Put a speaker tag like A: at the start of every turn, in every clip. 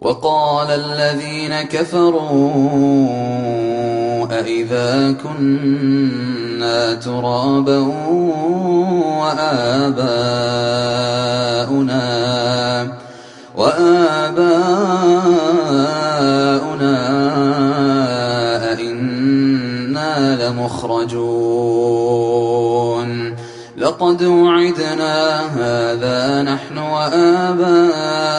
A: وقال الذين كفروا أإذا كنا ترابا وآباؤنا وآباؤنا أئنا لمخرجون لقد وعدنا هذا نحن وآباؤنا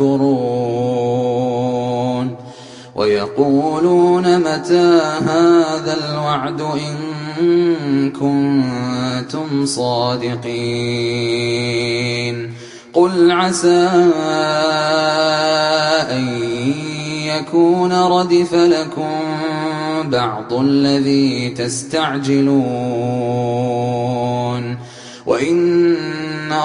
A: يمكرون ويقولون متى هذا الوعد إن كنتم صادقين قل عسى أن يكون ردف لكم بعض الذي تستعجلون وإن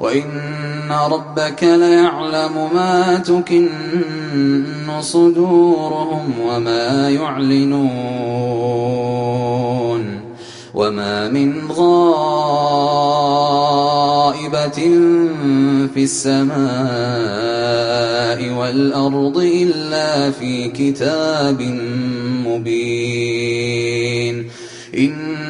A: وإن ربك ليعلم ما تكن صدورهم وما يعلنون وما من غائبة في السماء والأرض إلا في كتاب مبين إن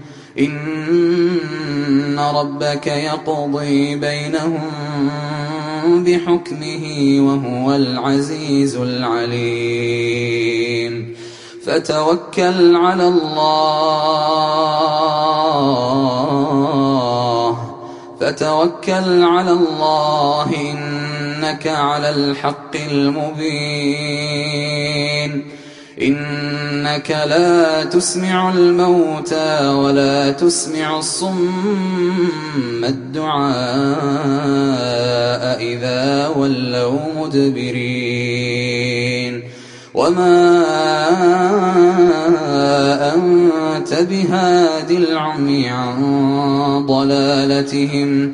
A: إن ربك يقضي بينهم بحكمه وهو العزيز العليم. فتوكل على الله. فتوكل على الله إنك على الحق المبين. إنك لا تسمع الموتى ولا تسمع الصم الدعاء إذا ولوا مدبرين. وما أنت بهاد العمي عن ضلالتهم.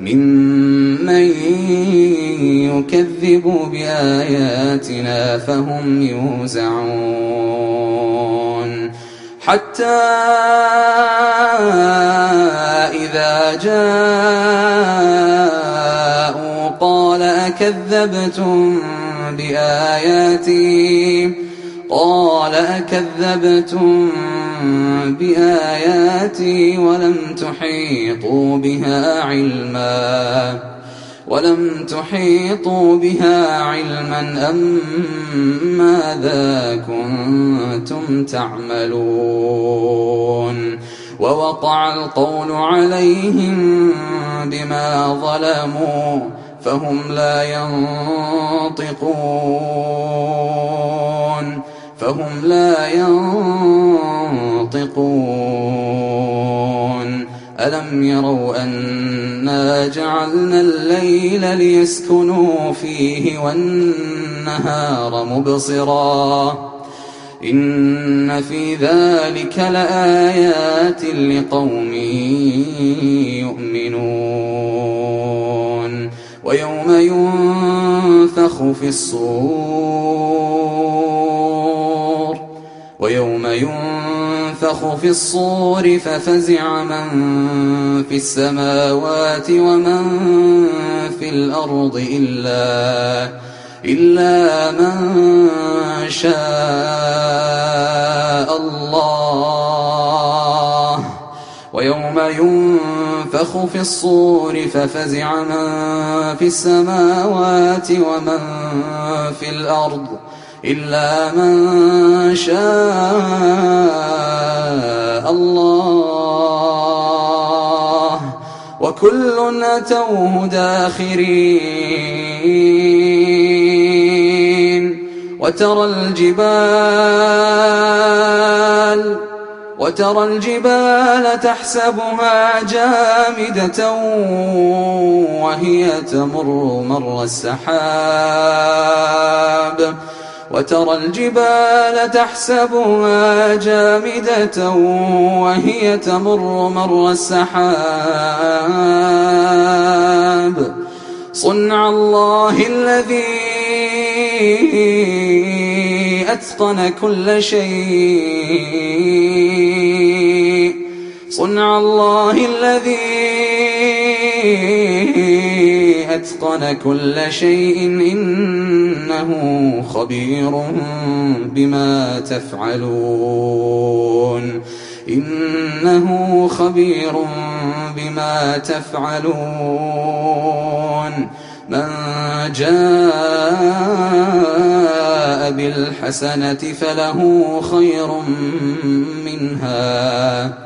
A: ممن يكذب بآياتنا فهم يوزعون. حتى إذا جاءوا قال أكذبتم بآياتي؟ قال أكذبتم بآياتي ولم تحيطوا بها علما. ولم تحيطوا بها علما أم ماذا كنتم تعملون؟ ووقع القول عليهم بما ظلموا فهم لا ينطقون. فهم لا ينطقون. ألم يروا أنا جعلنا الليل ليسكنوا فيه والنهار مبصرا؟ إن في ذلك لآيات لقوم يؤمنون. ويوم ينفخ في الصور. ويوم ينفخ في الصور ففزع من في السماوات ومن في الأرض إلا إلا من شاء الله. ويوم ينفخ في الصور ففزع من في السماوات ومن في الأرض. إلا من شاء الله. وكل أتوه داخرين. وترى الجبال وترى الجبال تحسبها جامدة وهي تمر مر السحاب. وترى الجبال تحسبها جامدة وهي تمر مر السحاب. صنع الله الذي أتقن كل شيء. صنع الله الذي أتقن كل شيء إنه خبير بما تفعلون. إنه خبير بما تفعلون. من جاء بالحسنة فله خير منها.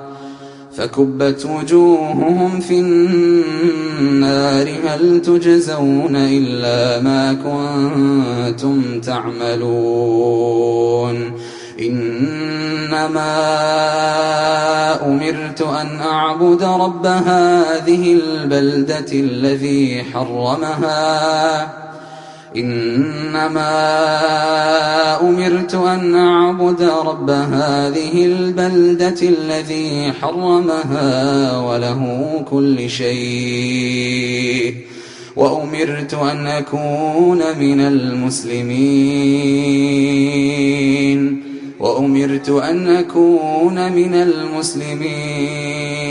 A: فكبت وجوههم في النار هل تجزون إلا ما كنتم تعملون؟ إنما أمرت أن أعبد رب هذه البلدة الذي حرمها. إنما أمرت أن أعبد رب هذه البلدة الذي حرمها وله كل شيء. وأمرت أن أكون من المسلمين. وأمرت أن أكون من المسلمين.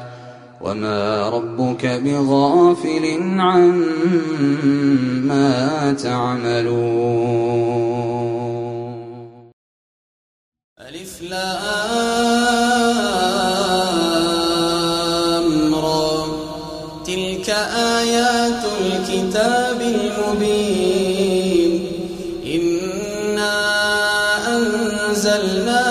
A: وما ربك بغافل عما تعملون.
B: ألف لام را تلك آيات الكتاب المبين. إنا أنزلناه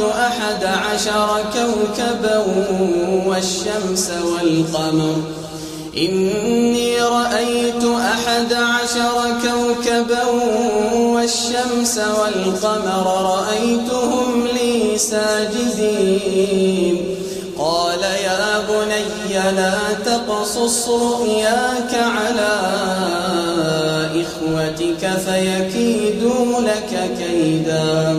B: أحد عشر كوكبا والشمس والقمر. إني رأيت أحد عشر كوكبا والشمس والقمر رأيتهم لي ساجدين. قال يا بني لا تقصص رؤياك على إخوتك فيكيدوا لك كيدا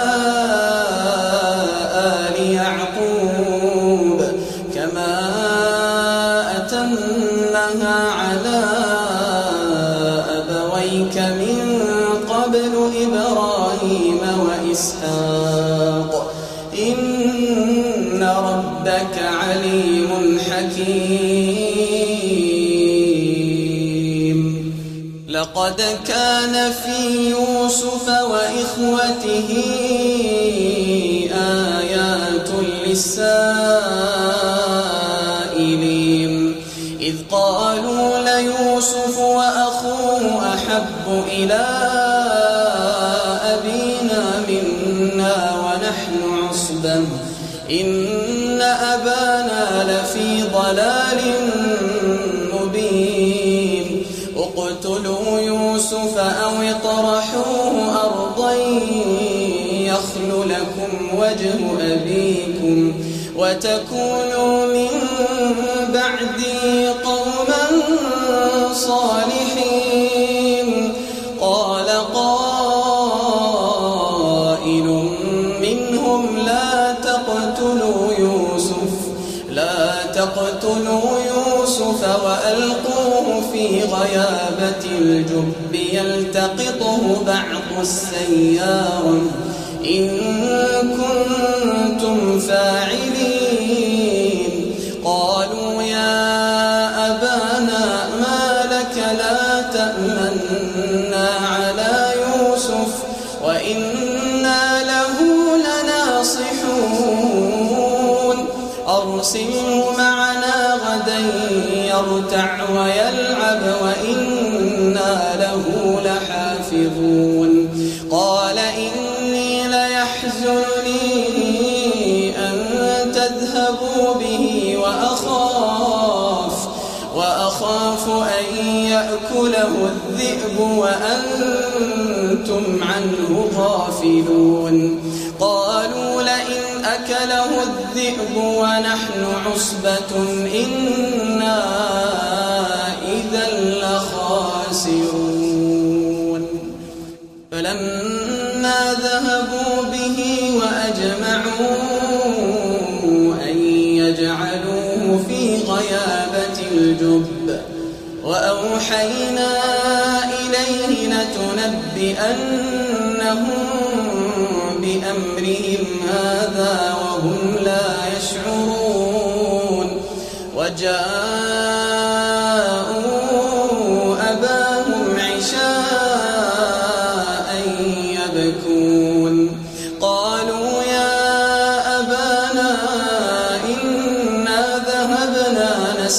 B: على أبويك من قبل إبراهيم وإسحاق. إن ربك عليم حكيم. لقد كان في يوسف وإخوته آيات للسائلين إلى أبينا منا ونحن عصبة. إن أبانا لفي ضلال مبين. اقتلوا يوسف أو اطرحوه أرضا يخل لكم وجه أبيكم وتكونوا من بعدي قوما صالحين. الجب يلتقطه بعض السيارة. إن كنتم فاعلين. قالوا يا أبانا ما لك لا تأمنا على يوسف وإنا له لناصحون. أرسله معنا غدا يرتع ويلعب يأكله الذئب وأنتم عنه غافلون. قالوا لئن أكله الذئب ونحن عصبة إنا وأوحينا إليه لتنبئنهم بأمرهم هذا وهم لا يشعرون. وجاءوا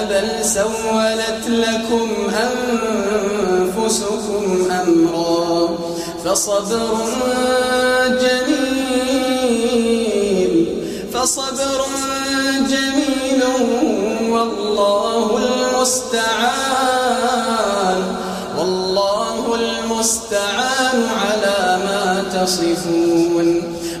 B: بل سولت لكم أنفسكم أمرا فصبر جميل فصبر جميل والله المستعان والله المستعان على ما تصفون.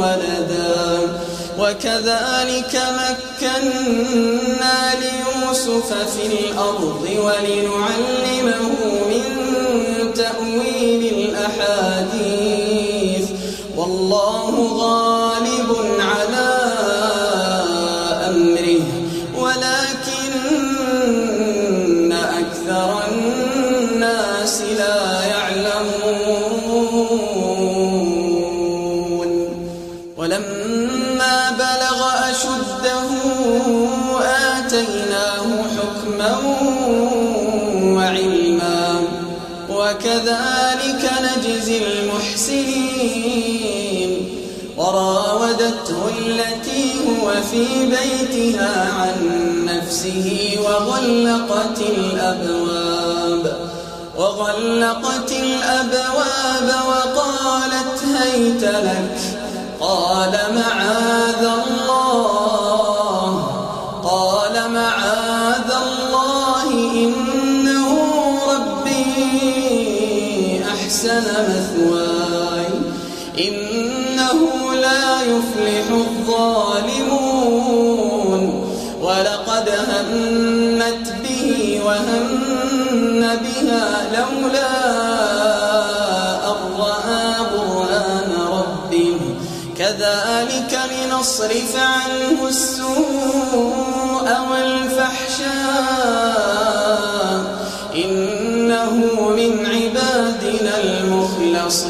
B: ولدا. وكذلك مكنا ليوسف في الأرض ولنعلمه من تأويل الأحاديث. والله غالب على التي هو في بيتها عن نفسه وغلقت الأبواب وغلقت الأبواب وقالت هيت لك قال معاذ الله قال معاذ الله إنه ربي أحسن مثواي. إنه لا يفلح الظالمون. ولقد همت به وهم بها لولا أن رأى برهان ربه. كذلك لنصرف عنه السوء والفحشاء. إنه من عبادنا المخلصين.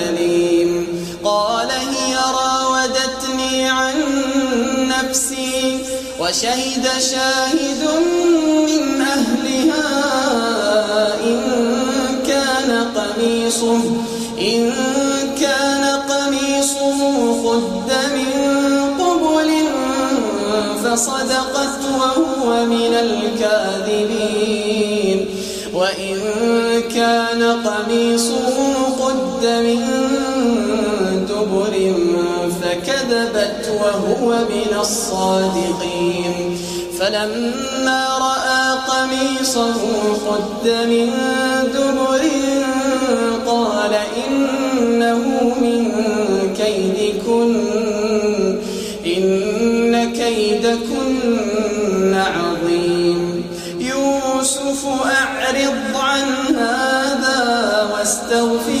B: وشهد شاهد من أهلها إن كان قميصه إن كان قميصه قد من قبل فصدقت وهو من الكاذبين وإن كان قميصه قد من فكذبت وهو من الصادقين. فلما رأى قميصه قد من دبر قال إنه من كيدكن إن كيدكن عظيم. يوسف أعرض عن هذا واستغفري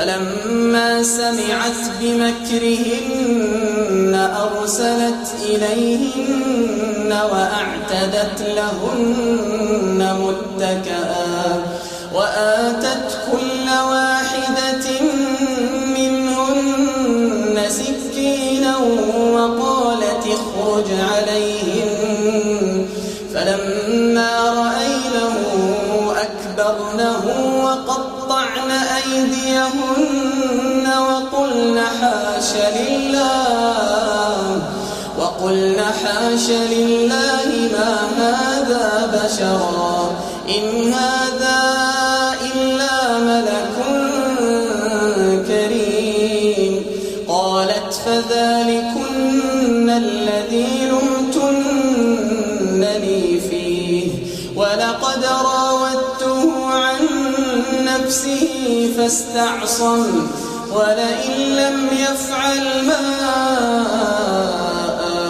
B: فلما سمعت بمكرهن أرسلت إليهن وأعتدت لهن متكئا وآتت كل واحدة منهن سكينا وقالت اخرج عليهن أكبرنه وقطعن أيديهن وقلن حاش لله وقلن حاش لله ما هذا بشرا. إن هذا فاستعصم ولئن لم يفعل ما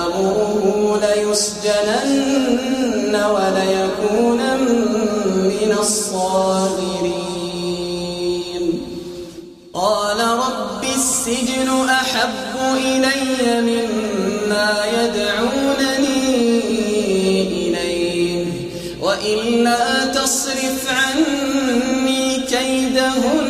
B: آمره ليسجنن وليكونا من الصاغرين. قال رب السجن أحب إلي مما يدعونني إليه وإلا تصرف عني كيدهن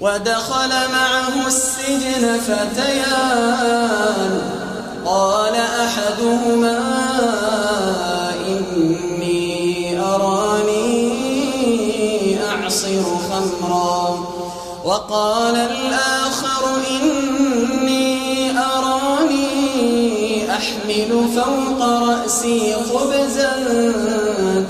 B: ودخل معه السجن فتيان. قال أحدهما إني أراني أعصر خمرا. وقال الآخر إني أراني أحمل فوق رأسي خبزا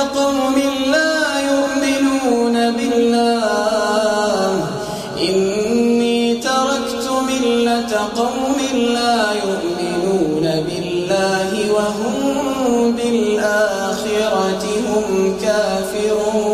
B: قوم لا يؤمنون بالله. إني تركت ملة قوم لا يؤمنون بالله وهم بالآخرة هم كافرون.